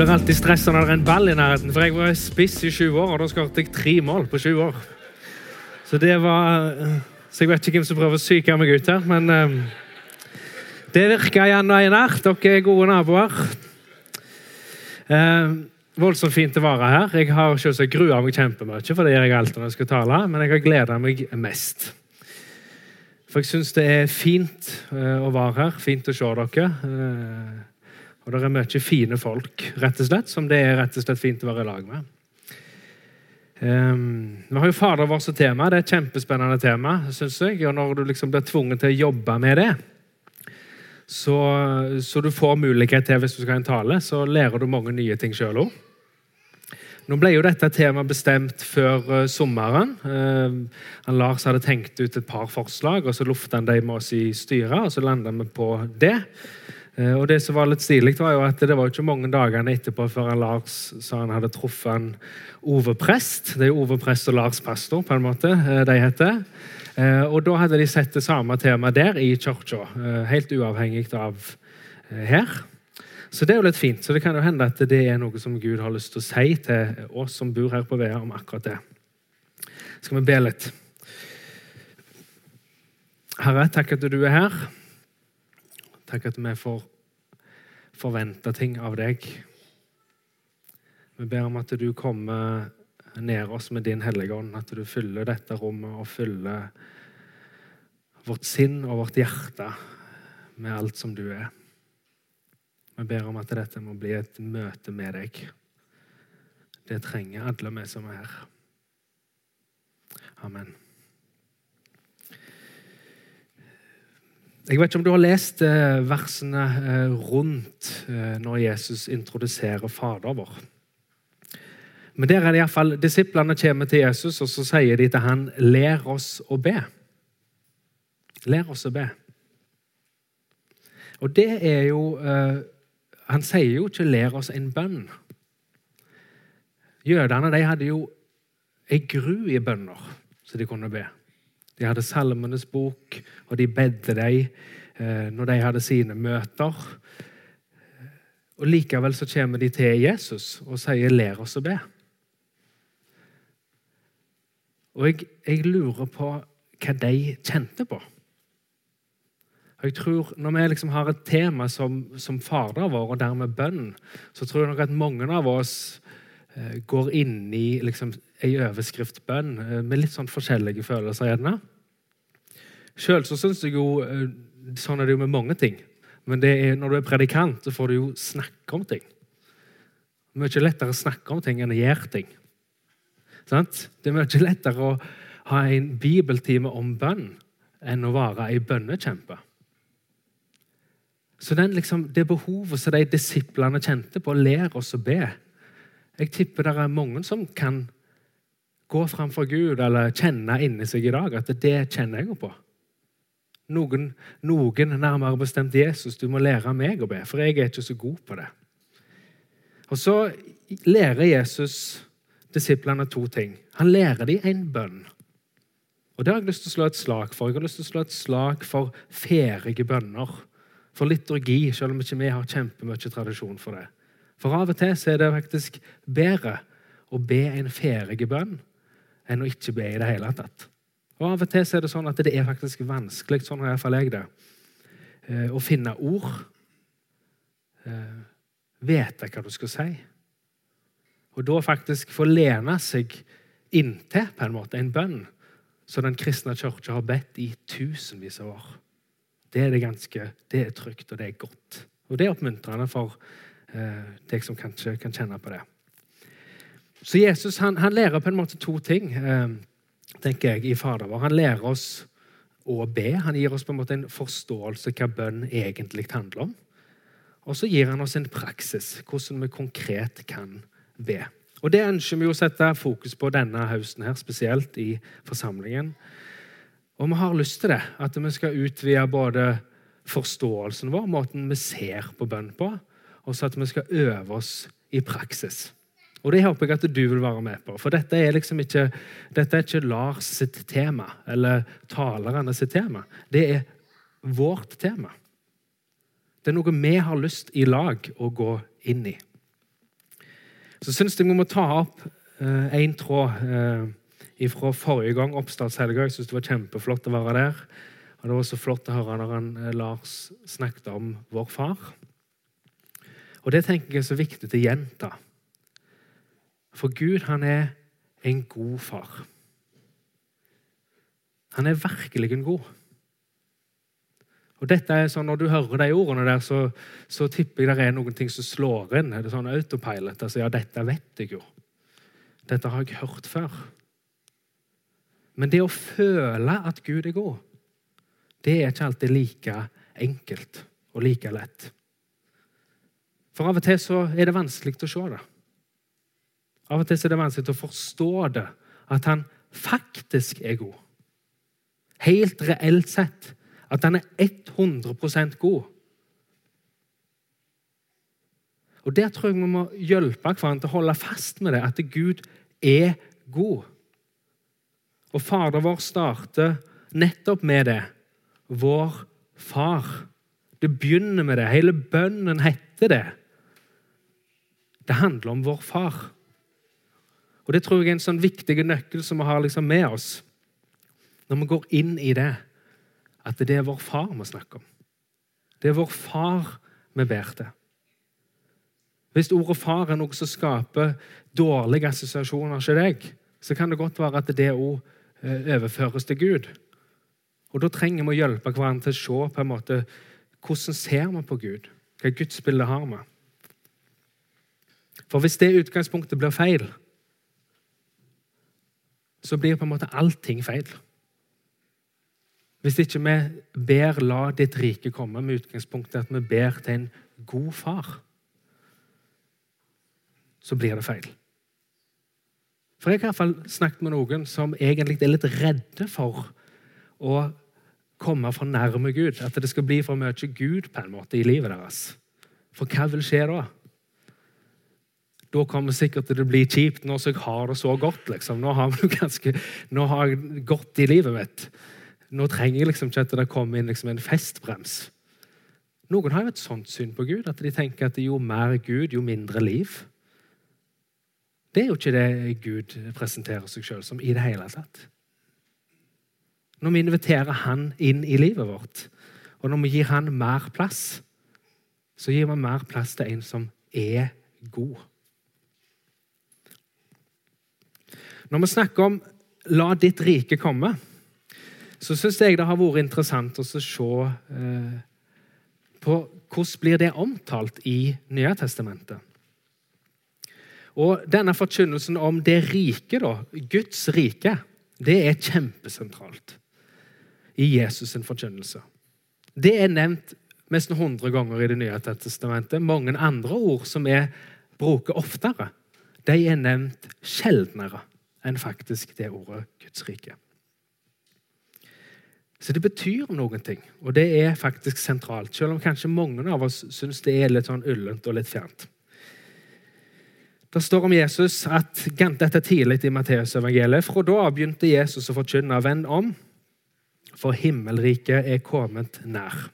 blir alltid stressa når det er en ball i nærheten, for jeg var spiss i sju år, og da skåret jeg tre mål på sju år. Så det var Så jeg vet ikke hvem som prøver å psyke meg ut her, men um, det virka igjen og her. Dere er gode naboer. Um, voldsomt fint å være her. Jeg har selvsagt grua meg kjempemye, for det gjør jeg alltid når jeg skal tale, men jeg har gleda meg mest. For jeg syns det er fint uh, å være her, fint å se dere. Uh, og det er mye fine folk, rett og slett, som det er rett og slett fint å være i lag med. Um, vi har jo Fader vår som tema. Det er et kjempespennende tema. Synes jeg, og Når du liksom blir tvunget til å jobbe med det, så, så du får mulighet til hvis du skal ha en tale, så lærer du mange nye ting sjøl òg. Nå ble jo dette temaet bestemt før uh, sommeren. Uh, Lars hadde tenkt ut et par forslag, og så lufta han dem med oss i styret. og Så landa vi på det. Uh, og det som var litt stilig, var jo at det var ikke mange dagene etterpå før Lars sa han hadde truffet en Ove Prest. Det er Ove Prest og Lars Pastor, på en måte, eh, de heter. Eh, og da hadde de sett det samme temaet der i kirka, eh, helt uavhengig av her. Så det er jo litt fint. Så det kan jo hende at det er noe som Gud har lyst til å si til oss som bor her på Vea, om akkurat det. Skal vi be litt? Herre, takk at du er her. Takk at vi får forvente ting av deg. Vi ber om at du kommer ned oss med din Hellige Ånd, at du fyller dette rommet og fyller vårt sinn og vårt hjerte med alt som du er. Vi ber om at dette må bli et møte med deg. Det trenger alle vi som er her. Amen. Jeg vet ikke om du har lest eh, versene eh, rundt eh, når Jesus introduserer Fader vår. Men der er det iallfall disiplene kommer til Jesus, og så sier de til han, 'Lær oss å be'. Lær oss å be. Og det er jo Han sier jo ikke 'lær oss en bønn'. Jødene de hadde jo ei gru i bønner så de kunne be. De hadde Salmenes bok, og de bedde dem uh, når de hadde sine møter. Og Likevel så kommer de til Jesus og sier 'lær oss å be'. Og jeg, jeg, lurer på hva de kjente på. Og jeg tror Når vi liksom har et tema som, som Fader vår, og dermed bønn, så tror jeg nok at mange av oss eh, går inn i liksom, ei overskriftbønn eh, med litt sånn forskjellige følelser. gjerne. Sjøl så syns jeg jo eh, Sånn er det jo med mange ting. Men er, når du er predikant, så får du jo snakke om ting. Mye lettere å snakke om ting enn å gjøre ting. Det er mye lettere å ha en bibeltime om bønn enn å være ei bønnekjempe. Så den, liksom, Det behovet som de disiplene kjente på, ler oss å be. Jeg tipper det er mange som kan gå framfor Gud eller kjenne inni seg i dag at det kjenner jeg på. Noen, noen, nærmere bestemt Jesus, du må lære meg å be, for jeg er ikke så god på det. Og så lærer Jesus disiplene to ting. Han lærer dem en bønn. Og Det har jeg lyst til å slå et slag for. Jeg har lyst til å slå et slag for ferdige bønner. For liturgi, selv om ikke vi har kjempemye tradisjon for det. For av og til så er det faktisk bedre å be en ferdig bønn enn å ikke be i det hele tatt. Og Av og til så er det sånn at det er faktisk vanskelig, sånn har iallfall jeg det, eh, å finne ord. Eh, vite hva du skal si. Og da faktisk få lene seg inntil på en måte en bønn som den kristne kirka har bedt i tusenvis av år. Det er det ganske, det er trygt, og det er godt. Og det er oppmuntrende for deg som kanskje kan kjenne på det. Så Jesus han, han lærer på en måte to ting eh, tenker jeg, i Fader vår. Han lærer oss å be. Han gir oss på en måte en forståelse hva bønn egentlig handler om. Og så gir han oss en praksis, hvordan vi konkret kan be. Og Det ønsker vi å sette fokus på denne høsten, her, spesielt i forsamlingen. Og vi har lyst til det, at vi skal utvide både forståelsen vår, måten vi ser på bønn på, og så at vi skal øve oss i praksis. Og Det håper jeg at du vil være med på. For dette er liksom ikke, dette er ikke Lars sitt tema, eller talerne sitt tema. Det er vårt tema. Det er noe vi har lyst i lag å gå inn i. Så syns jeg vi må ta opp én tråd eh, fra forrige gang, oppstartshelga. Jeg syns det var kjempeflott å være der. Og Det var så flott å høre når han, eh, Lars snakket om vår far. Og Det tenker jeg er så viktig til å gjenta. For Gud, han er en god far. Han er virkelig en god. Og dette er sånn, Når du hører de ordene der, så, så tipper jeg det er noen ting som slår inn. Er det sånn autopilot? Altså, ja, dette vet jeg jo. Dette har jeg hørt før. Men det å føle at Gud er god, det er ikke alltid like enkelt og like lett. For av og til så er det vanskelig å se det. Av og til så er det vanskelig å forstå det, at han faktisk er god. Helt reelt sett at han er 100% god. Og Der tror jeg vi må hjelpe hverandre til å holde fast med det, at Gud er god. Og Fader vår starter nettopp med det. Vår far. Det begynner med det. Hele bønnen heter det. Det handler om vår far. Og Det tror jeg er en sånn viktig nøkkel som vi har liksom med oss når vi går inn i det at det er vår far vi snakker om. Det er vår far vi ber til. Hvis ordet 'far' er noe som skaper dårlige assosiasjoner hos deg, så kan det godt være at det òg eh, overføres til Gud. Og Da trenger vi å hjelpe hverandre til å se på en måte, hvordan ser vi på Gud. Hva gudsbilde har vi? For hvis det utgangspunktet blir feil, så blir på en måte allting feil. Hvis ikke vi ber 'la ditt rike komme' med utgangspunktet at vi ber til en god far, så blir det feil. For Jeg har i hvert fall snakket med noen som egentlig er litt redde for å komme for nærme Gud. At det skal bli for mye Gud på en måte i livet deres. For hva vil skje da? Da kommer sikkert til å bli kjipt nå som jeg har det så godt. Liksom. Nå, har nå har jeg godt i livet mitt. Nå trenger jeg liksom ikke at det kommer inn liksom en festbrems. Noen har jo et sånt syn på Gud, at de tenker at jo mer Gud, jo mindre liv. Det er jo ikke det Gud presenterer seg sjøl som i det hele tatt. Når vi inviterer Han inn i livet vårt, og når vi gir Han mer plass, så gir vi mer plass til en som er god. Når vi snakker om 'la ditt rike komme', så syns jeg det har vært interessant å se eh, på hvordan blir det omtalt i Nye testamentet. Og Denne forkynnelsen om det rike, da, Guds rike, det er kjempesentralt i Jesus' sin forkynnelse. Det er nevnt nesten 100 ganger i Det nye testamentet. Mange andre ord som vi bruker oftere, de er nevnt sjeldnere enn faktisk det ordet Guds rike. Så det betyr noen ting, og det er faktisk sentralt. Selv om kanskje mange av oss syns det er litt sånn ullent og litt fjernt. Det står om Jesus at dette tidlig i Matteusevangeliet. Fra da av begynte Jesus å forkynne venn om, for himmelriket er kommet nær.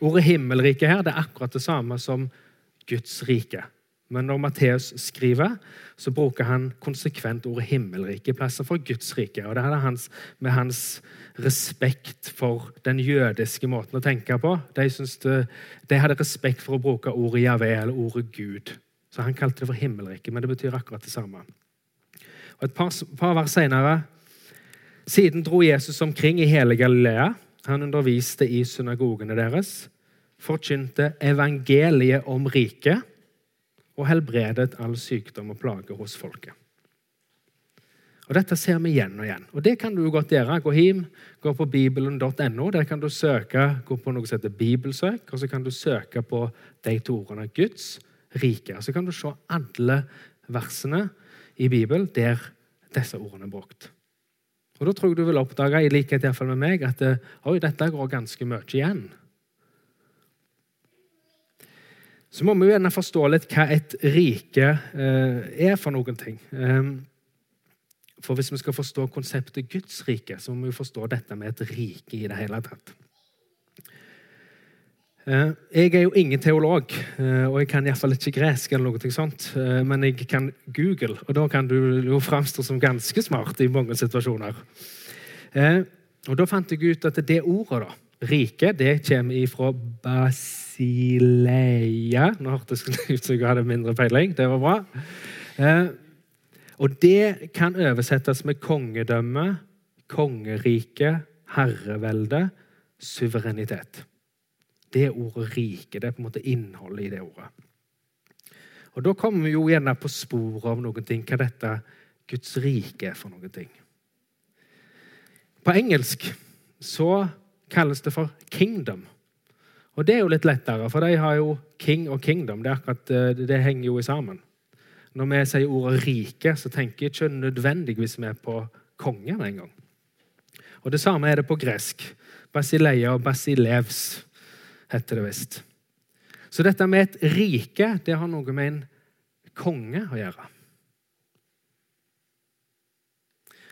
Ordet himmelrike her det er akkurat det samme som Guds rike. Men når Matteus skriver, så bruker han konsekvent ordet himmelrike i plassen for Guds rike. Og det er hans, med hans respekt for den jødiske måten å tenke på. De, det, de hadde respekt for å bruke ordet Javé eller ordet Gud. Så han kalte det for himmelrike, men det betyr akkurat det samme. Og Et par, par vers senere Siden dro Jesus omkring i hele Galilea. Han underviste i synagogene deres, forkynte evangeliet om riket og helbredet all sykdom og plage hos folket. Og Dette ser vi igjen og igjen. Og Det kan du godt gjøre. Gå hjem, gå på bibelen.no. Der kan du søke, gå på noe som heter bibelsøk, og så kan du søke på de to ordene Guds rike. Så kan du se alle versene i Bibelen der disse ordene er brukt. Og Da tror jeg du vil oppdage i likhet med meg, at oi, dette går ganske mye igjen. Så må vi jo gjerne forstå litt hva et rike eh, er for noen ting. Eh, for hvis vi skal forstå konseptet Guds rike, så må vi forstå dette med et rike i det hele tatt. Eh, jeg er jo ingen teolog, eh, og jeg kan iallfall ikke gresk. eller noe sånt, Men jeg kan Google, og da kan du jo framstå som ganske smart i mange situasjoner. Og Da fant jeg ut at det ordet, da, rike, det kommer ifra Basileia. Nå hørtes det ut som jeg hadde mindre peiling. Det var bra. Og det kan oversettes med kongedømme, kongerike, herrevelde, suverenitet. Det ordet rike. Det er på en måte innholdet i det ordet. Og Da kommer vi jo gjerne på sporet av noen ting, hva dette Guds rike er for noen ting. På engelsk så kalles det for kingdom. Og det er jo litt lettere, for de har jo king og kingdom. Det, akkurat, eh, det henger jo sammen. Når vi sier ordet rike, så tenker jeg ikke nødvendigvis vi på kongen engang. en gang. Og Det samme er det på gresk. Basileia og basilevs heter det visst. Så dette med et rike det har noe med en konge å gjøre.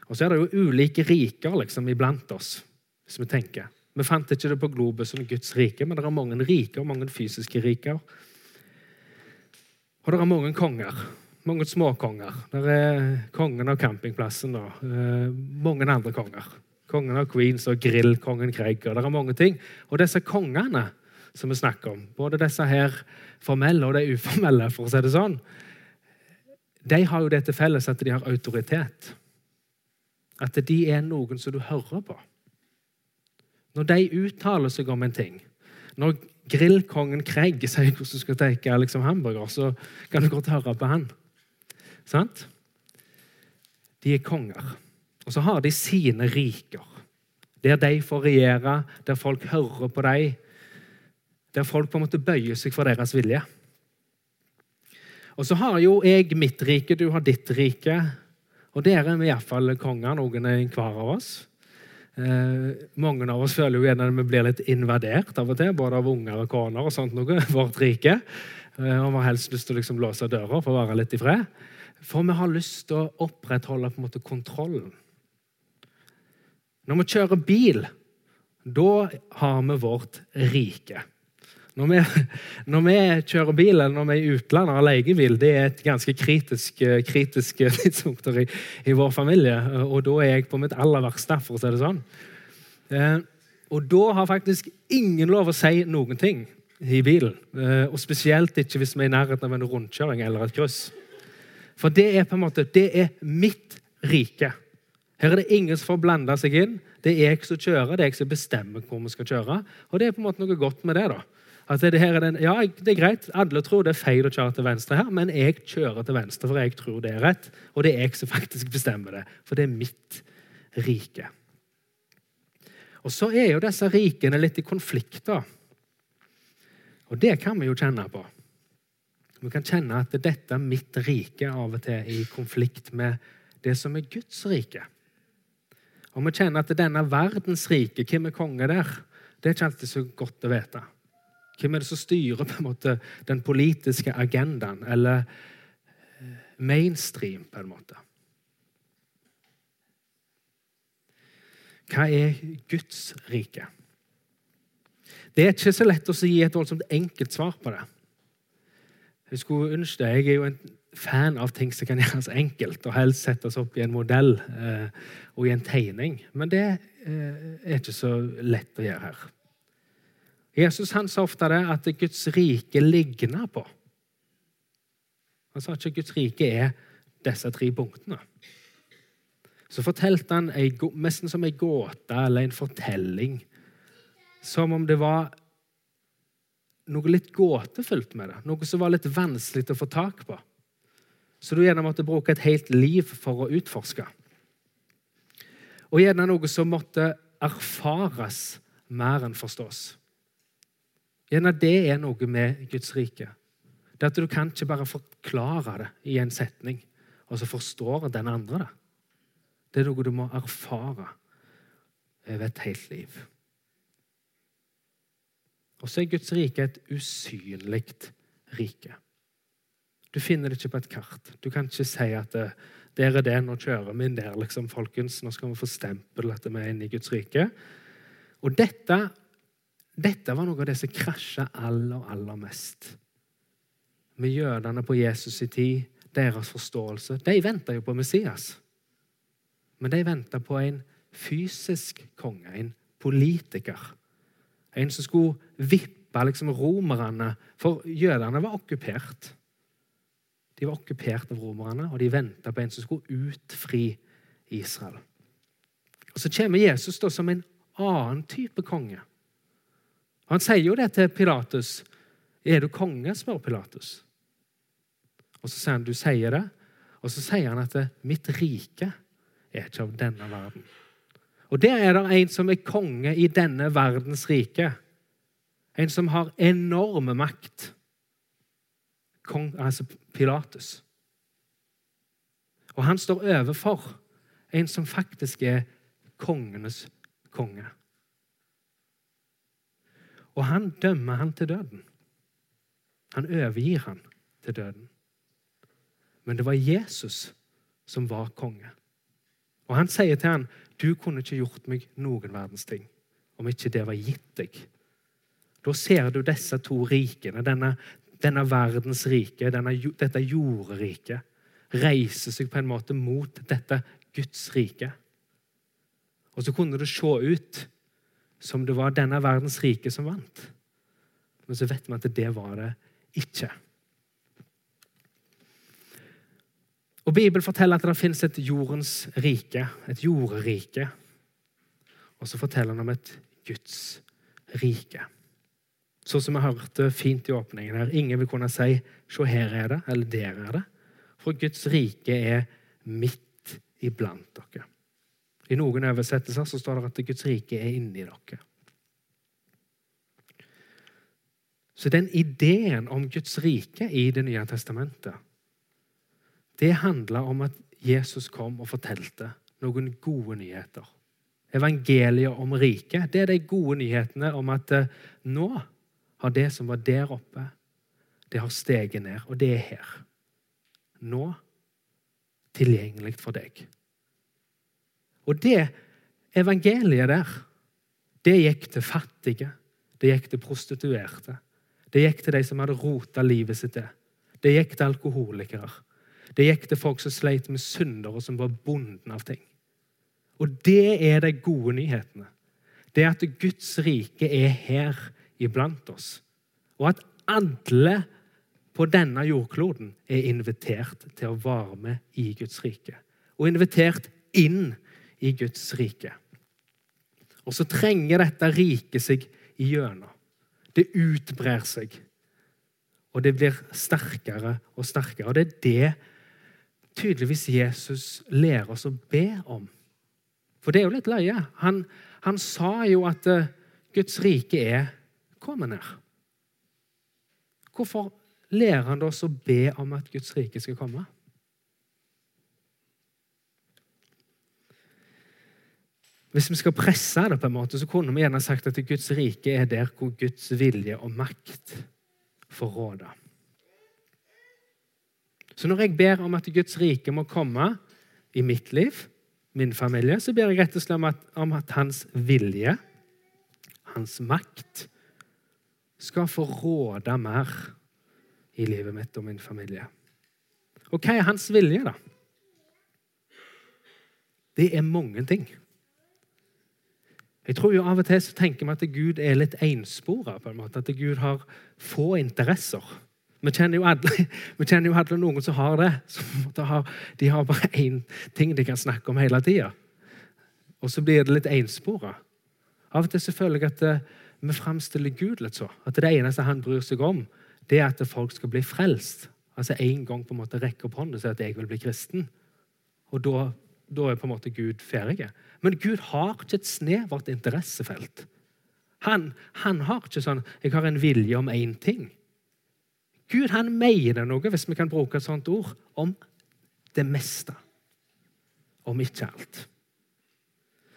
Og så er det jo ulike riker liksom iblant oss, hvis vi tenker. Vi fant ikke det på Globus som Guds rike, men det er mange riker mange fysiske riker. Og det er mange konger. Mange småkonger. Det er kongen av campingplassen og eh, mange andre konger. Kongen av Queens og grillkongen Craig. og Det er mange ting. Og disse kongene som vi snakker om, både disse her formelle og de uformelle, for å si det sånn, de har jo det til felles at de har autoritet. At de er noen som du hører på. Når de uttaler seg om en ting Når grillkongen Craig sier hvordan du skal teke liksom, hamburger, så kan du godt høre på han. Sant? De er konger. Og så har de sine riker. Der de får regjere, der folk hører på dem, der folk på en måte bøyer seg for deres vilje. Og så har jo jeg mitt rike, du har ditt rike. Og der er vi iallfall konger, noen er hver av oss. Eh, mange av oss føler jo gjerne at vi blir litt invadert av og til, både av unger og koner og sånt noe, vårt rike. Eh, og vi har helst lyst til å liksom låse døra for å være litt i fred. For vi har lyst til å opprettholde på en måte kontrollen. Når vi kjører bil, da har vi vårt rike. Når vi, når vi, kjører bil eller når vi er i utlandet og har leiebil, det er et ganske kritisk, kritisk tidspunkt i, i, vår familie. Og da er jeg på mitt aller verste, for å si det sånn. Eh, og da har faktisk ingen lov å si noen ting i bilen. Eh, og spesielt ikke hvis vi er i nærheten av en rundkjøring eller et kryss. For det er på en måte, det er mitt rike. Her er det ingen som får blande seg inn. Det er jeg som kjører, det er jeg som bestemmer hvor vi skal kjøre. Og det er på en måte noe godt med det. da. At det, er den, ja, det er greit, Alle tror det er feil å kjøre til venstre her, men jeg kjører til venstre, for jeg tror det er rett. Og det er jeg som faktisk bestemmer det, for det er mitt rike. Og så er jo disse rikene litt i konflikt, da. Og det kan vi jo kjenne på. Vi kan kjenne at dette er mitt rike av og til i konflikt med det som er Guds rike. Og vi kjenner at denne verdens rike, hvem er konge der? Det er ikke alltid så godt å vite. Hvem er det som styrer på en måte den politiske agendaen, eller eh, mainstream, på en måte? Hva er Guds rike? Det er ikke så lett å gi et voldsomt enkelt svar på det. Jeg skulle ønske det. Jeg er jo en fan av ting som kan gjøres enkelt, og helst settes opp i en modell eh, og i en tegning. Men det eh, er ikke så lett å gjøre her. Jesus han sa ofte det at Guds rike ligner på. Han sa ikke at Guds rike er disse tre punktene. Så fortalte han nesten som en gåte eller en fortelling. Som om det var noe litt gåtefullt med det. Noe som var litt vanskelig å få tak på. Så du gjerne måtte bruke et helt liv for å utforske. Og gjerne noe som måtte erfares mer enn forstås. Gjerne det er noe med Guds rike. Det at Du kan ikke bare forklare det i en setning, og så forstår den andre det. Det er noe du må erfare over et helt liv. Og så er Guds rike et usynlig rike. Du finner det ikke på et kart. Du kan ikke si at det, der er det, nå kjører vi inn der, liksom, folkens. Nå skal vi få stempel at vi er inne i Guds rike. Og dette Dette var noe av det som krasja aller, aller mest med jødene på Jesus' i tid, deres forståelse. De venta jo på Messias. Men de venta på en fysisk konge, en politiker. En som skulle vippe liksom romerne, for jødene var okkupert. De var okkupert av romerne, og de venta på en som skulle utfri Israel. Og Så kommer Jesus da som en annen type konge. Han sier jo det til Pilatus. 'Er du konge?' spør Pilatus. Og så sier han, 'Du sier det.' Og så sier han at 'mitt rike er ikke av denne verden'. Og der er det en som er konge i denne verdens rike. En som har enorme makt. Kong, altså Pilatus. Og han står overfor en som faktisk er kongenes konge. Og han dømmer han til døden. Han overgir han til døden. Men det var Jesus som var konge. Og han sier til han, 'Du kunne ikke gjort meg noen verdens ting om ikke det var gitt deg.' Da ser du disse to rikene, denne, denne verdens rike, denne, dette jorderiket, reise seg på en måte mot dette Guds rike. Og så kunne det se ut som det var denne verdens rike som vant. Men så vet vi at det var det ikke. Og Bibelen forteller at det finnes et jordens rike, et jorderike. Og så forteller han om et Guds rike. Sånn som vi hørte fint i åpningen her. Ingen vil kunne si 'se, her er det', eller 'der er det'. For Guds rike er midt iblant dere. I noen oversettelser så står det at Guds rike er inni dere. Så den ideen om Guds rike i Det nye testamentet det handla om at Jesus kom og fortalte noen gode nyheter. Evangeliet om riket det er de gode nyhetene om at eh, nå har det som var der oppe, det har steget ned, og det er her. Nå tilgjengelig for deg. Og det evangeliet der, det gikk til fattige, det gikk til prostituerte. Det gikk til de som hadde rota livet sitt til. Det gikk til alkoholikere. Det gikk til folk som sleit med synder, og som var bonden av ting. Og det er de gode nyhetene. Det at Guds rike er her iblant oss. Og at alle på denne jordkloden er invitert til å være med i Guds rike. Og invitert inn i Guds rike. Og så trenger dette riket seg igjennom. Det utbrer seg. Og det blir sterkere og sterkere. Og det er det tydeligvis Jesus lærer oss å be om. For det er jo litt løye. Han, han sa jo at uh, Guds rike er kommet ned. Hvorfor lærer han oss å be om at Guds rike skal komme? Hvis vi skal presse det, på en måte, så kunne vi gjerne sagt at Guds rike er der hvor Guds vilje og makt får råde. Så når jeg ber om at Guds rike må komme i mitt liv, min familie, så ber jeg rett og slett om at, om at hans vilje, hans makt, skal få råde mer i livet mitt og min familie. Og hva er hans vilje, da? Det er mange ting. Jeg tror jo Av og til så tenker vi at Gud er litt enspora. At Gud har få interesser. Vi kjenner jo alle, kjenner jo alle noen som har det. Som har, de har bare én ting de kan snakke om hele tida. Og så blir det litt enspora. Av og til så føler jeg at eh, vi framstiller Gud litt så. At det eneste han bryr seg om, det er at folk skal bli frelst. Altså En gang på en måte rekke opp hånden og si at jeg vil bli kristen. Og da, da er på en måte Gud ferdig. Men Gud har ikke et snevert interessefelt. Han, han har ikke sånn 'Jeg har en vilje om én ting'. Gud han mener noe, hvis vi kan bruke et sånt ord, om det meste. Om ikke alt.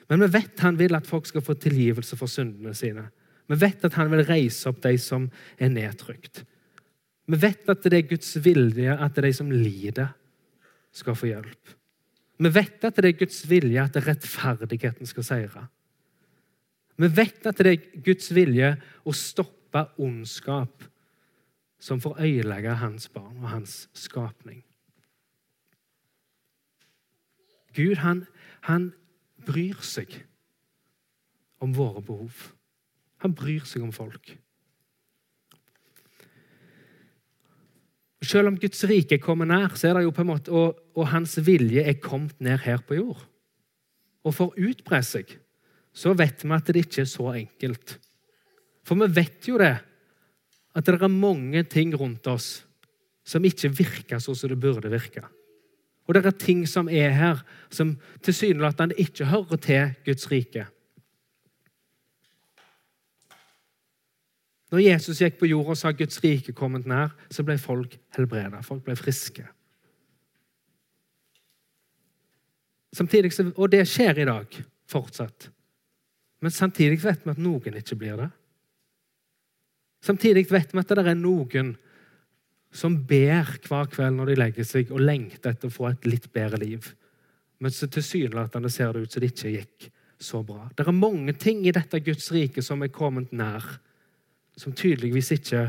Men vi vet han vil at folk skal få tilgivelse for syndene sine. Vi vet at han vil reise opp de som er nedtrykt. Vi vet at det er Guds vilje at de som lider, skal få hjelp. Vi vet at det er Guds vilje at rettferdigheten skal seire. Vi vet at det er Guds vilje å stoppe ondskap som får ødelegge hans barn og hans skapning. Gud, han, han bryr seg om våre behov. Han bryr seg om folk. Selv om Guds rike kommer nær, så er det jo på en måte, og, og hans vilje er kommet ned her på jord. Og for å utbre seg, så vet vi at det ikke er så enkelt. For vi vet jo det, at det er mange ting rundt oss som ikke virker sånn som det burde virke. Og det er ting som er her, som tilsynelatende ikke hører til Guds rike. Når Jesus gikk på jorda og sa Guds rike kommet nær, så ble folk helbreda. Folk ble friske. Samtidig, og det skjer i dag fortsatt. Men samtidig vet vi at noen ikke blir det. Samtidig vet vi at det er noen som ber hver kveld når de legger seg, og lengter etter å få et litt bedre liv. Men så tilsynelatende ser det ut som det ikke gikk så bra. Det er mange ting i dette Guds rike som er kommet nær som tydeligvis ikke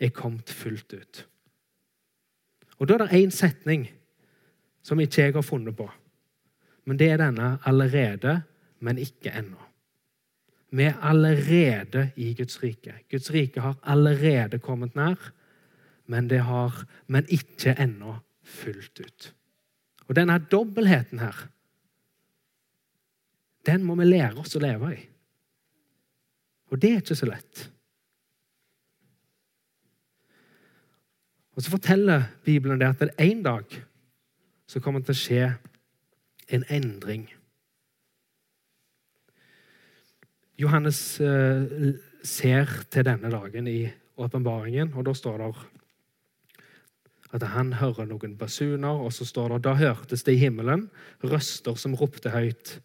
er kommet fullt ut. Og Da er det én setning som ikke jeg har funnet på. Men det er denne 'allerede, men ikke ennå'. Vi er allerede i Guds rike. Guds rike har allerede kommet nær, men, det har, men ikke ennå fullt ut. Og denne dobbeltheten her, den må vi lære oss å leve i. Og det er ikke så lett. Og Så forteller Bibelen det at det en dag så kommer det til å skje en endring. Johannes eh, ser til denne dagen i åpenbaringen, og da står det at han hører noen basuner, og så står det da hørtes det i himmelen røster som ropte høyt.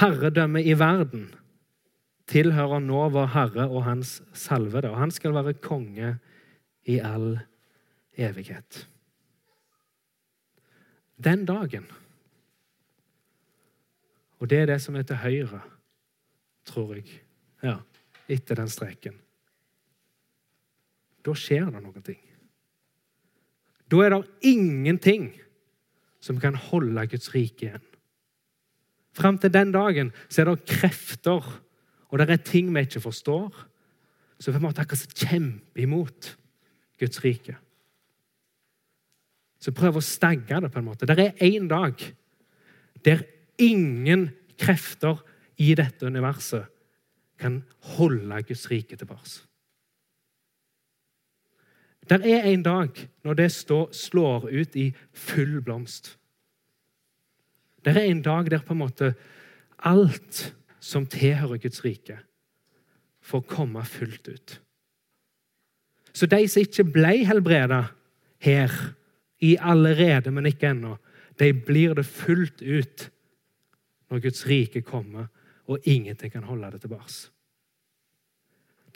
Herredømmet i verden tilhører nå vår Herre og Hans salvede, og han skal være konge i all tid evighet. Den dagen Og det er det som er til høyre, tror jeg. Ja, etter den streken. Da skjer det noen ting. Da er det ingenting som kan holde Guds rike igjen. Fram til den dagen så er det krefter, og det er ting vi ikke forstår, som vi kjempe akkurat kjemper imot Guds rike som prøv å stagge det. på en måte. Det er én dag der ingen krefter i dette universet kan holde Guds rike tilbake. Det er en dag når det står, slår ut i full blomst. Det er en dag der på en måte alt som tilhører Guds rike, får komme fullt ut. Så de som ikke ble helbreda her i allerede, men ikke ennå. De blir det fullt ut når Guds rike kommer, og ingenting kan holde det tilbake.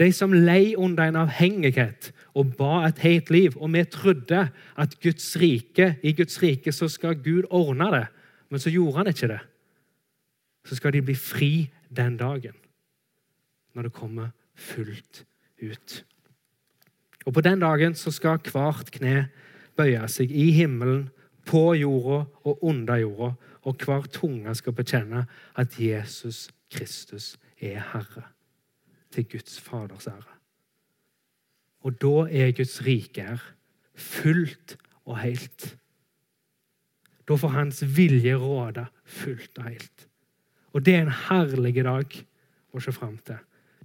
De som lei under en avhengighet og ba et helt liv, og vi trodde at Guds rike, i Guds rike så skal Gud ordne det, men så gjorde han ikke det. Så skal de bli fri den dagen, når det kommer fullt ut. Og På den dagen så skal hvert kne bøye seg i himmelen, på jorda og under jorda, og hver tunge skal bekjenne at Jesus Kristus er Herre, til Guds Faders ære. Og da er Guds rike her, fullt og helt. Da får Hans vilje råde fullt og helt. Og det er en herlig dag å se fram til.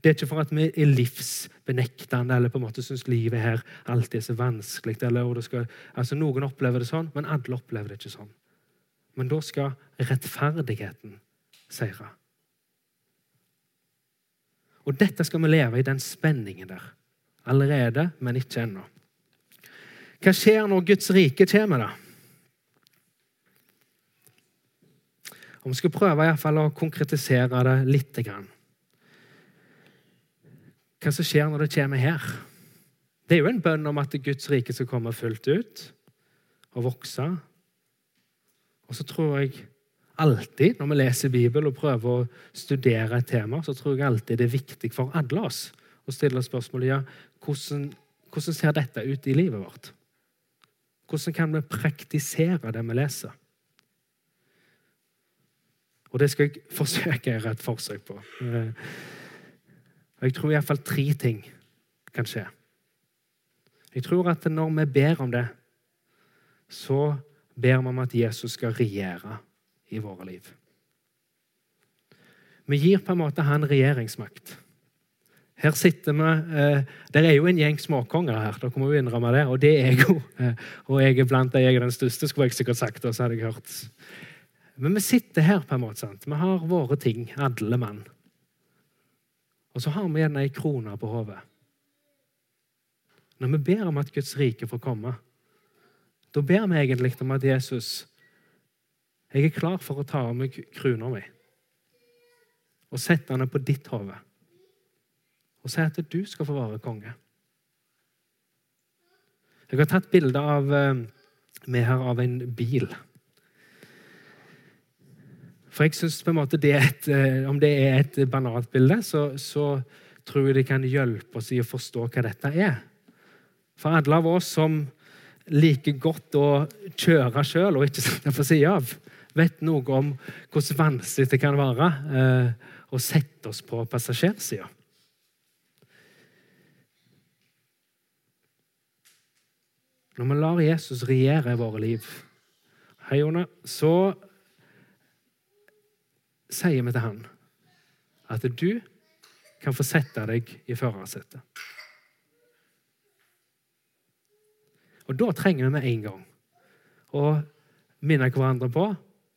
Det er ikke for at vi er livsbenektende eller på en måte syns livet her alltid er så vanskelig. Eller, skal, altså Noen opplever det sånn, men alle opplever det ikke sånn. Men da skal rettferdigheten seire. Og dette skal vi leve i den spenningen der. Allerede, men ikke ennå. Hva skjer når Guds rike kommer, da? Og Vi skal prøve i fall å konkretisere det litt. Grann hva som skjer når det kommer her. Det er jo en bønn om at Guds rike skal komme fullt ut og vokse. Og så tror jeg alltid, når vi leser Bibelen og prøver å studere et tema, så tror jeg alltid det er viktig for alle oss å stille spørsmålet ja, hvordan, hvordan ser dette ut i livet vårt? Hvordan kan vi praktisere det vi leser? Og det skal jeg forsøke å gjøre et forsøk på. Eh, jeg tror iallfall tre ting kan skje. Jeg tror at når vi ber om det, så ber vi om at Jesus skal regjere i våre liv. Vi gir på en måte han regjeringsmakt. Her sitter vi eh, Det er jo en gjeng småkonger her, dere må jo innrømme det. Og det er jeg jo. Eh, og jeg er blant de jeg er den største, skulle jeg sikkert sagt. Og så hadde jeg hørt. Men vi sitter her, på en måte. sant? Vi har våre ting, alle mann. Og så har vi gjerne ei krone på hodet. Når vi ber om at Guds rike får komme, da ber vi egentlig om at Jesus jeg er klar for å ta av meg krona mi og sette den på ditt hode. Og si at du skal få være konge. Jeg har tatt bilde av eh, med her av en bil. For jeg et, eh, Om det er et banalt bilde, så, så tror jeg det kan hjelpe oss i å forstå hva dette er. For alle av oss som liker godt å kjøre sjøl og ikke sitte på sida av, vet noe om hvordan vanskelig det kan være eh, å sette oss på passasjersida. Når vi lar Jesus regjere våre liv, hei Jona, så sier vi til han at du kan få sette deg i førersetet. Og da trenger vi med en gang å minne hverandre på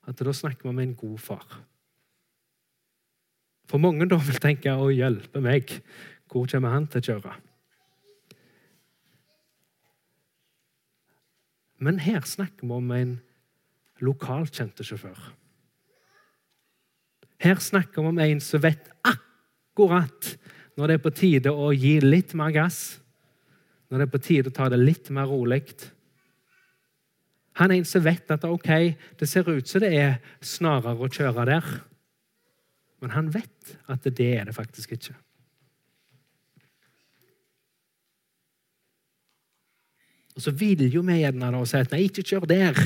at da snakker vi om en god far. For mange da vil tenke 'Å, hjelpe meg, hvor kommer han til å kjøre?' Men her snakker vi om en lokalt kjente sjåfør. Her snakker vi om en som vet akkurat når det er på tide å gi litt mer gass, når det er på tide å ta det litt mer rolig han er en som vet at ok, det ser ut som det er snarere å kjøre der. Men han vet at det er det faktisk ikke. Og Så vil jo vi gjerne da si at nei, ikke kjør der.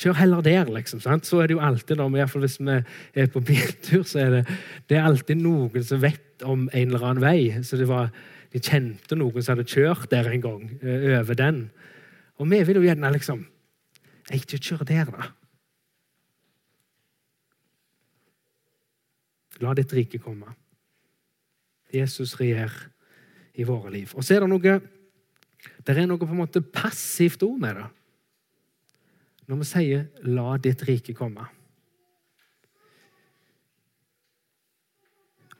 Kjør heller der, liksom. Sant? Så er det jo alltid, da, i hvert fall hvis vi er på biltur, så er det, det er alltid noen som vet om en eller annen vei. Så det var, De kjente noen som hadde kjørt der en gang, eh, over den. Og vi vil jo gjerne liksom Ikke kjør der, da. La ditt rike komme. Jesus regjer i våre liv. Og så er det noe det er noe på en måte passivt ord med det. Når vi sier 'la ditt rike komme'.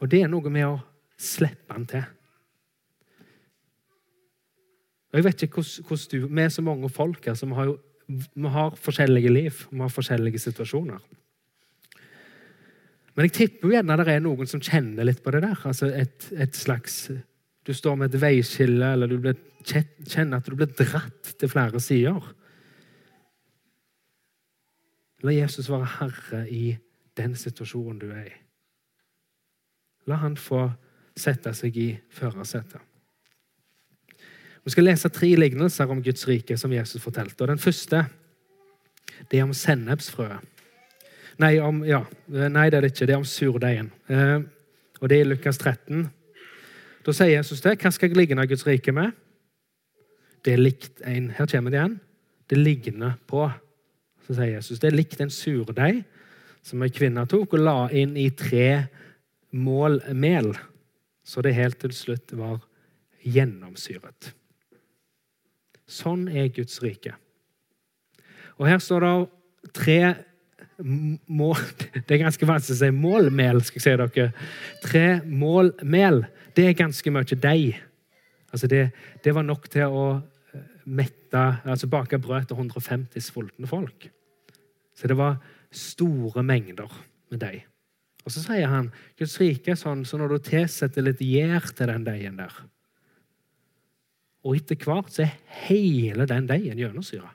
Og det er noe med å slippe han til. Og jeg vet ikke hvordan du, Vi er så mange folk her som har, jo, vi har forskjellige liv vi har forskjellige situasjoner. Men jeg tipper jo gjerne det er noen som kjenner litt på det der. altså et, et slags, Du står med et veiskille, eller du blir, kjenner at du blir dratt til flere sider. La Jesus være herre i den situasjonen du er i. La han få sette seg i førersetet. Vi skal lese tre lignelser om Guds rike som Jesus fortalte. Den første det er om sennepsfrøet. Nei, om, ja, nei, det er det ikke. Det er om surdeigen. Eh, og det er i Lukas 13. Da sier Jesus det. Hva skal ligne Guds rike med? Det er likt en Her kommer det igjen. Det ligner på. Så sier Jesus det er likt en surdeig som ei kvinne tok og la inn i tre mål mel, så det helt til slutt var gjennomsyret. Sånn er Guds rike. Og her står det tre mål Det er ganske vanskelig å si målmel, skal jeg si dere. Tre mål mel. Det er ganske mye deig. Altså det, det, var nok til å mette, altså bake brød til 150 sultne folk. Så det var store mengder med deig. Og så sier han Guds rike er sånn så når du tilsetter litt gjær til den deigen der, og etter hvert så er hele den deigen gjennomsyra.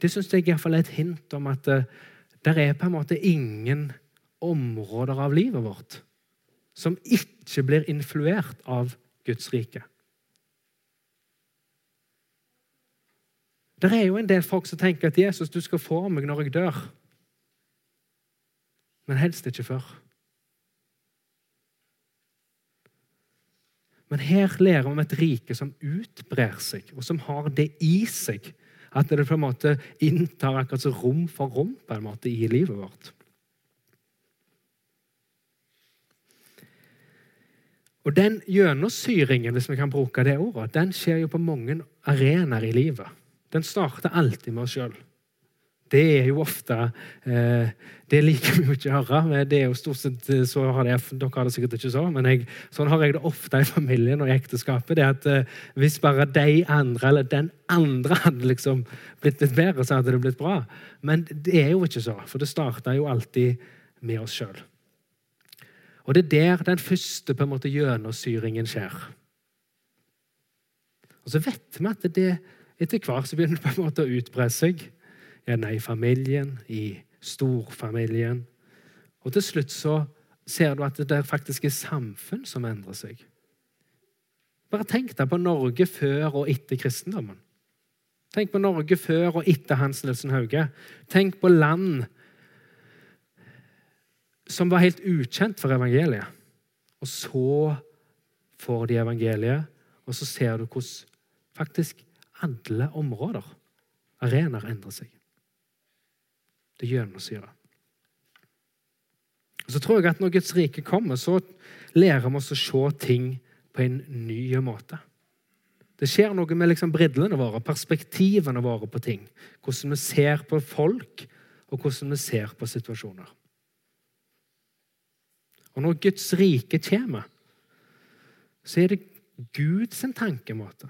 det syns jeg iallfall er et hint om at uh, det er på en måte ingen områder av livet vårt som ikke blir influert av Guds rike. Det er jo en del folk som tenker at Jesus, du skal få meg når jeg dør. Men helst ikke før. Men her lærer vi om et rike som utbrer seg, og som har det i seg. At det på en måte inntar akkurat så rom for rom på en måte i livet vårt. Og Den gjennomsyringen hvis vi kan bruke det ordet, den skjer jo på mange arenaer i livet. Den starter alltid med oss sjøl. Det er jo ofte eh, Det liker vi jo ikke å høre. Det er jo stort sett eh, så har det, Dere har det sikkert ikke så, men jeg, sånn har jeg det ofte i familien og i ekteskapet. det at eh, Hvis bare de andre eller den andre hadde liksom blitt litt bedre, så hadde det blitt bra. Men det er jo ikke så, for det starter jo alltid med oss sjøl. Og det er der den første på en måte gjennomsyringen skjer. Og så vet vi at det, det etter hvert så begynner det på en måte å utbre seg. Gjerne i familien, i storfamilien. Og til slutt så ser du at det faktisk er samfunn som endrer seg. Bare tenk deg på Norge før og etter kristendommen. Tenk på Norge før og etter Hans Nilsen Hauge. Tenk på land som var helt ukjent for evangeliet. Og så får de evangeliet, og så ser du hvordan faktisk alle områder, arenaer, endrer seg. Det gjennomsyrer. Så tror jeg at Når Guds rike kommer, så lærer vi oss å se ting på en ny måte. Det skjer noe med liksom bridlene våre, perspektivene våre på ting. Hvordan vi ser på folk, og hvordan vi ser på situasjoner. Og når Guds rike kommer, så er det Guds tankemåte,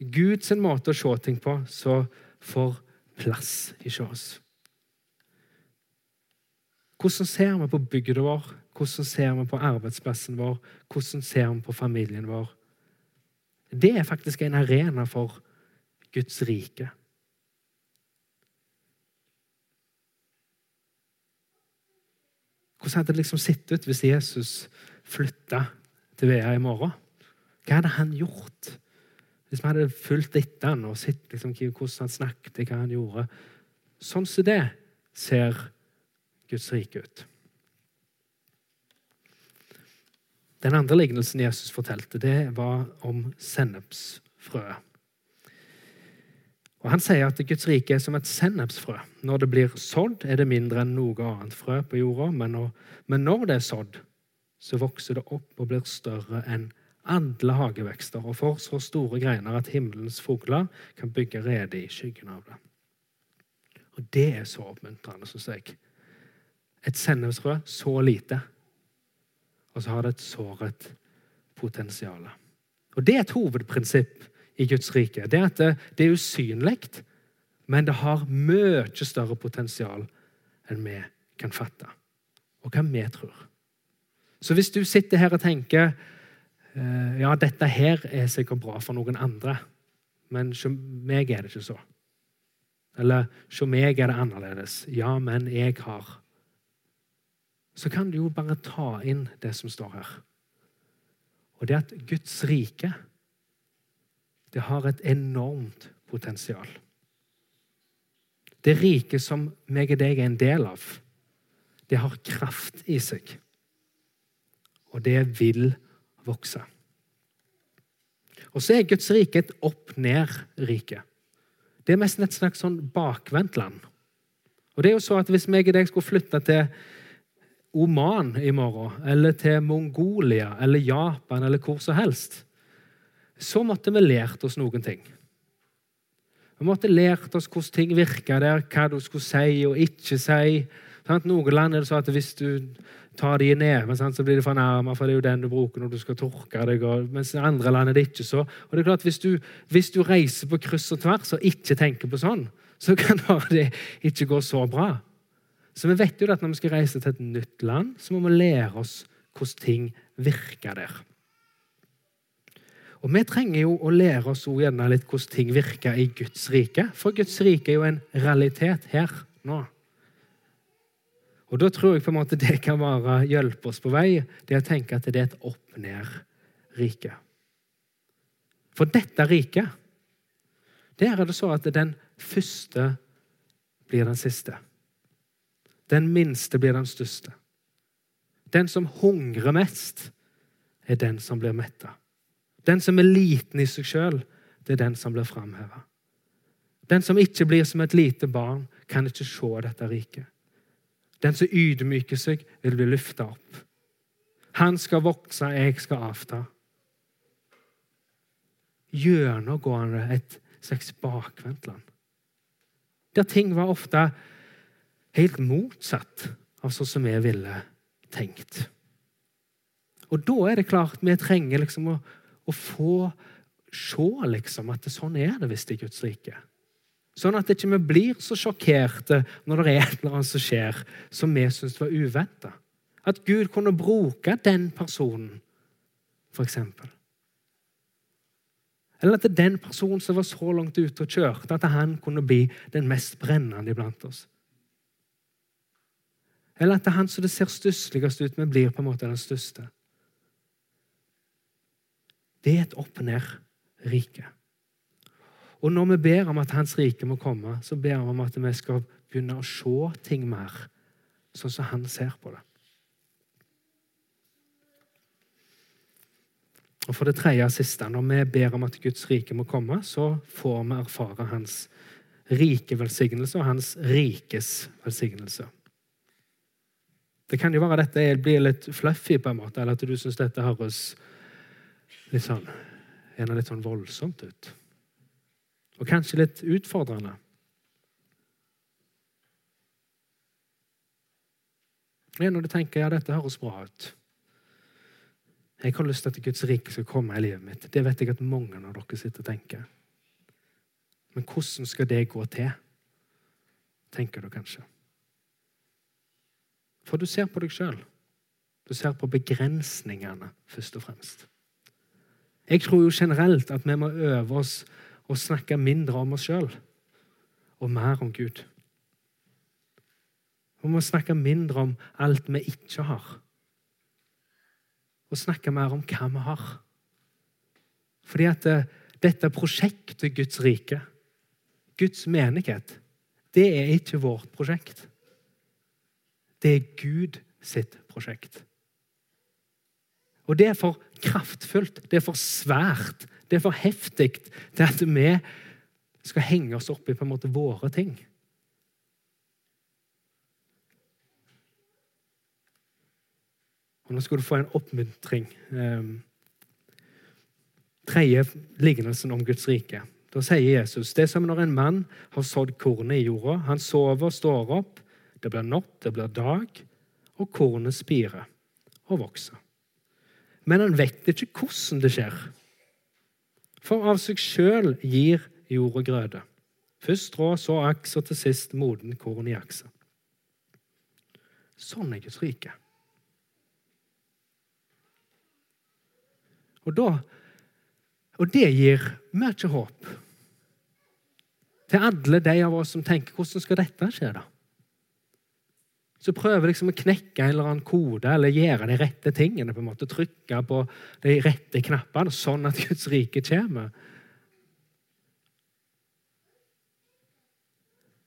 Guds måte å se ting på, så får plass i oss. Hvordan ser vi på bygda vår? Hvordan ser vi på arbeidsplassen vår? Hvordan ser vi på familien vår? Det er faktisk en arena for Guds rike. Hvordan hadde det liksom sett ut hvis Jesus flytta til Vea i morgen? Hva hadde han gjort? Hvis vi hadde fulgt etter han og sett liksom, hvordan han snakket, hva han gjorde Sånn som det ser Guds rike ut. Den andre lignelsen Jesus fortalte, det var om sennepsfrøet. Og Han sier at Guds rike er som et sennepsfrø. Når det blir sådd, er det mindre enn noe annet frø på jorda, men når, men når det er sådd, så vokser det opp og blir større enn alle hagevekster og får så store greiner at himmelens fugler kan bygge rede i skyggen av det. Og Det er så oppmuntrende, syns jeg et sennepsfrø så lite, og så har det et såret potensial. Og Det er et hovedprinsipp i Guds rike. Det er at det, det er usynlig, men det har mye større potensial enn vi kan fatte, og hva vi tror. Så hvis du sitter her og tenker ja, dette her er sikkert bra for noen andre, men hos meg er det ikke så. Eller hos meg er det annerledes. Ja, men jeg har så kan du jo bare ta inn det som står her. Og det at Guds rike det har et enormt potensial. Det riket som meg og deg er en del av, det har kraft i seg. Og det vil vokse. Og så er Guds rike et opp-ned-rike. Det er nesten et slags sånn bakvendt land. Og det er jo så at Hvis meg og deg skulle flytte til Oman i morgen, eller til Mongolia eller Japan eller hvor som helst, så måtte vi lært oss noen ting. Vi måtte lært oss hvordan ting virka der, hva du skulle si og ikke si. Noen land er det så at hvis du tar de ned, neven, så blir det fornærma, for det er jo den du bruker når du skal tørke deg. mens i andre land er det ikke så. Og det er klart, hvis du, hvis du reiser på kryss og tvers og ikke tenker på sånn, så kan det ikke gå så bra. Så vi vet jo at når vi skal reise til et nytt land, så må vi lære oss hvordan ting virker der. Og Vi trenger jo å lære oss gjerne litt hvordan ting virker i Guds rike. For Guds rike er jo en realitet her nå. Og Da tror jeg på en måte det kan være hjelpe oss på vei, det å tenke at det er et opp-ned-rike. For dette riket, der er det så at den første blir den siste. Den minste blir den største. Den som hungrer mest, er den som blir metta. Den som er liten i seg sjøl, det er den som blir framheva. Den som ikke blir som et lite barn, kan ikke se dette riket. Den som ydmyker seg, vil bli løfta opp. Han skal vokse, jeg skal avta. Gjennomgående et slags bakvendtland. Der ting var ofte helt motsatt av sånn som vi ville tenkt. Og da er det klart vi trenger liksom å, å få se liksom at sånn er det visst i Guds rike. Sånn at vi ikke blir så sjokkerte når det er et eller annet som skjer som vi syns var uventa. At Gud kunne bruke den personen, f.eks. Eller at den personen som var så langt ute og kjørte, at han kunne bli den mest brennende iblant oss. Eller at det er han som det ser stussligst ut med, blir på en måte den største. Det er et opp-ned-rike. Og når vi ber om at Hans rike må komme, så ber vi om at vi skal begynne å se ting mer sånn som han ser på det. Og For det tredje og siste, når vi ber om at Guds rike må komme, så får vi erfare Hans rike velsignelse og Hans rikes velsignelse. Det kan jo være at dette blir litt fluffy, på en måte, eller at du syns dette høres litt sånn, litt sånn voldsomt ut. Og kanskje litt utfordrende. Ja, når du tenker ja, dette høres bra ut Jeg har lyst til at Guds rike skal komme i livet mitt. Det vet jeg at mange av dere sitter og tenker. Men hvordan skal det gå til? Tenker du kanskje. For du ser på deg sjøl. Du ser på begrensningene, først og fremst. Jeg tror jo generelt at vi må øve oss å snakke mindre om oss sjøl og mer om Gud. Vi må snakke mindre om alt vi ikke har, og snakke mer om hva vi har. Fordi at eh, dette prosjektet Guds rike, Guds menighet, det er ikke vårt prosjekt. Det er Gud sitt prosjekt. Og det er for kraftfullt, det er for svært, det er for heftig til at vi skal henge oss opp i på en måte våre ting. Og Nå skal du få en oppmuntring. Um, tredje lignelsen om Guds rike. Da sier Jesus det er som når en mann har sådd kornet i jorda. Han sover og står opp. Det blir natt, det blir dag, og kornet spirer og vokser. Men han vet ikke hvordan det skjer. For av seg sjøl gir jord og grøde. Først strå, så aks, og til sist moden korn i aksa. Sånn er Guds rike. Og, da, og det gir mye håp til alle de av oss som tenker hvordan skal dette skje. da? Så prøver liksom å knekke en eller annen kode eller gjøre de rette tingene. på en måte, Trykke på de rette knappene, sånn at Guds rike kommer.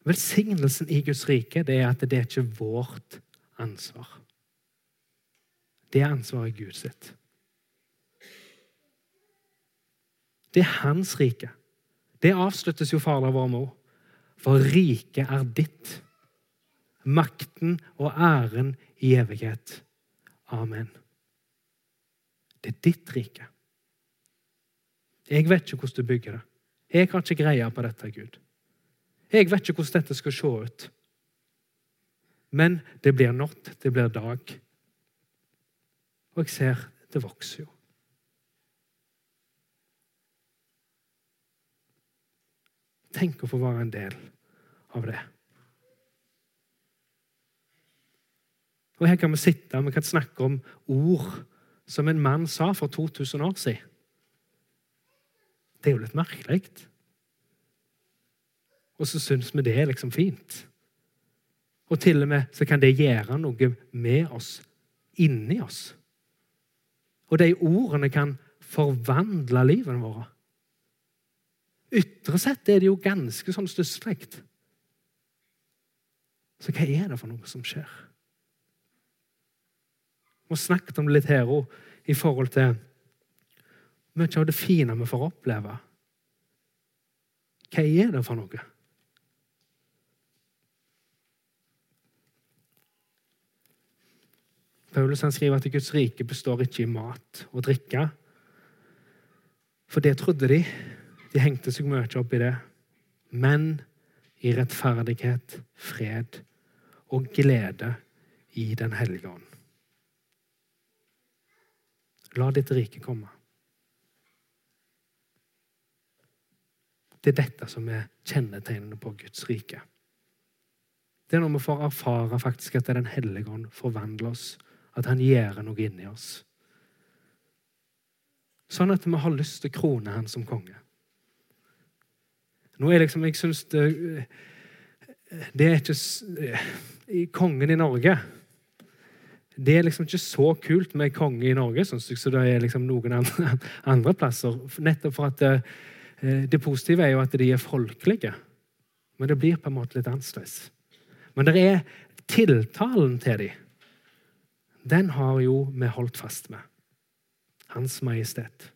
Velsignelsen i Guds rike det er at det er ikke vårt ansvar. Det er ansvaret Gud sitt. Det er hans rike. Det avsluttes jo Fader vår mor. For riket er ditt makten og æren i evighet. Amen. Det er ditt rike. Jeg vet ikke hvordan du bygger det. Jeg har ikke greie på dette, Gud. Jeg vet ikke hvordan dette skal se ut. Men det blir natt, det blir dag. Og jeg ser det vokser jo. Tenk å få være en del av det. Og Her kan vi sitte vi kan snakke om ord som en mann sa for 2000 år siden. Det er jo litt merkelig. Og så syns vi det er liksom fint. Og til og med så kan det gjøre noe med oss, inni oss. Og de ordene kan forvandle livene våre. Ytre sett er det jo ganske sånn stusslig. Så hva er det for noe som skjer? Har snakket om det litt her òg, i forhold til mye av det fine vi får oppleve. Hva er det for noe? Paulus han skriver at Guds rike består ikke i mat og drikke. For det trodde de. De hengte seg mye opp i det. Men i rettferdighet, fred og glede i Den hellige ånd. La ditt rike komme. Det er dette som er kjennetegnene på Guds rike. Det er når vi får erfare faktisk at Den hellige ånd forvandler oss, at han gjør noe inni oss. Sånn at vi har lyst til å krone han som konge. Nå er liksom, Jeg syns det, det er ikke kongen i Norge Det er liksom ikke så kult med konge i Norge sånn så det er liksom noen andre plasser. Nettopp for at det, eh, det, positive er jo at de er folkelige. Men det blir på en måte litt annerledes. Men det er tiltalen til dem. Den har jo vi holdt fast med. Hans Majestet.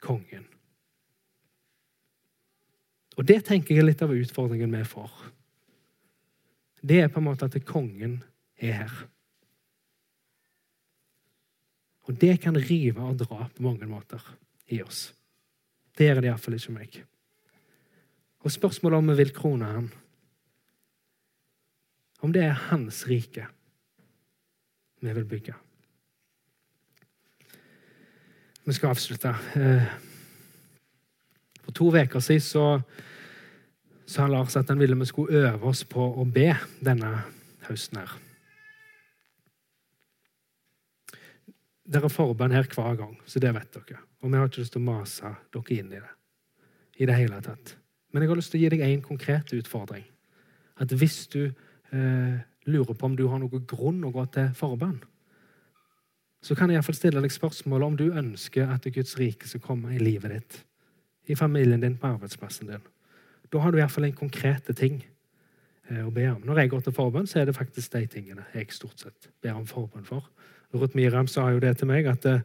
Kongen. Og det tenker jeg er litt av utfordringen vi får det er på en måte at kongen er her. Og det kan rive og dra på mange måter i oss. Det gjør det iallfall ikke meg. Og spørsmålet om vi vil krone han, om det er hans rike vi vil bygge. Vi skal avslutte. Eh, for to uker siden så sa Lars at han ville vi skulle øve oss på å be denne høsten her. Det er forbønn her hver gang, så det vet dere. Og vi har ikke lyst til å mase dere inn i det. i det hele tatt. Men jeg har lyst til å gi deg en konkret utfordring. At hvis du eh, lurer på om du har noen grunn å gå til forbønn, så kan jeg iallfall stille deg spørsmål om du ønsker at Guds rike skal komme i livet ditt, i familien din, på arbeidsplassen din. Da har du iallfall en konkrete ting eh, å be om. Når jeg går til forbønn, så er det faktisk de tingene jeg stort sett ber om forbønn for. Ruth Miriam sa jo det til meg, at eh,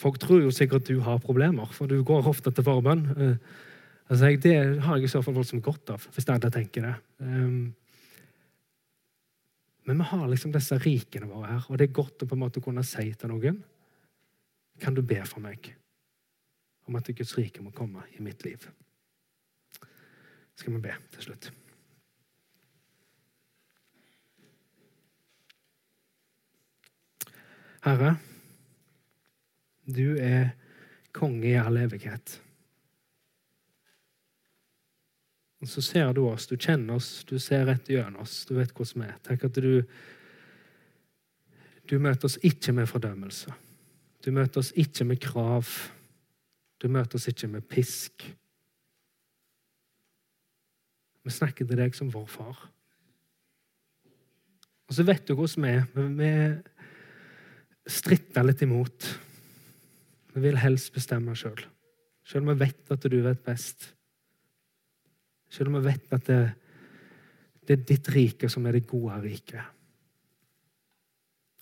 folk tror jo sikkert du har problemer, for du går ofte til forbønn. Eh, altså, det har jeg i så fall voldsomt godt av, hvis alle tenker det. Um, men vi har liksom disse rikene våre her, og det er godt å på en måte kunne si til noen Kan du be for meg om at Guds rike må komme i mitt liv? skal vi be til slutt. Herre, du er konge i all evighet. Og Så ser du oss, du kjenner oss, du ser rett gjennom oss, du vet hvordan vi er. Takk at du, du møter oss ikke med fordømmelse. Du møter oss ikke med krav. Du møter oss ikke med pisk. Vi snakker til deg som vår far. Og så vet du hvordan vi er. Stritter litt imot. Vi vil helst bestemme sjøl. Selv om vi vet at du vet best. Selv om vi vet at det, det er ditt rike som er det gode riket.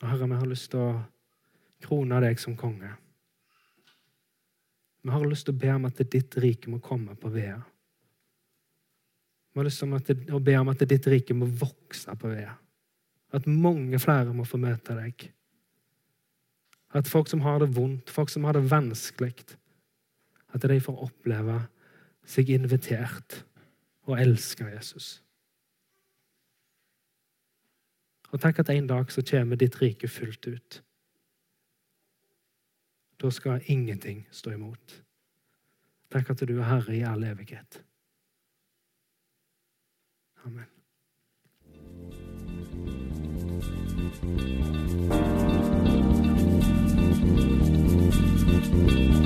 Og Herre, vi har lyst til å krone deg som konge. Vi har lyst til å be om at ditt rike må komme på Vea. Vi har lyst til å be om at ditt rike må vokse på Vea. At mange flere må få møte deg. At folk som har det vondt, folk som har det vanskelig, at de får oppleve seg invitert og elske Jesus. Og takk at en dag så kommer ditt rike fullt ut. Da skal ingenting stå imot. Takk at du er Herre i all evighet. Amen. you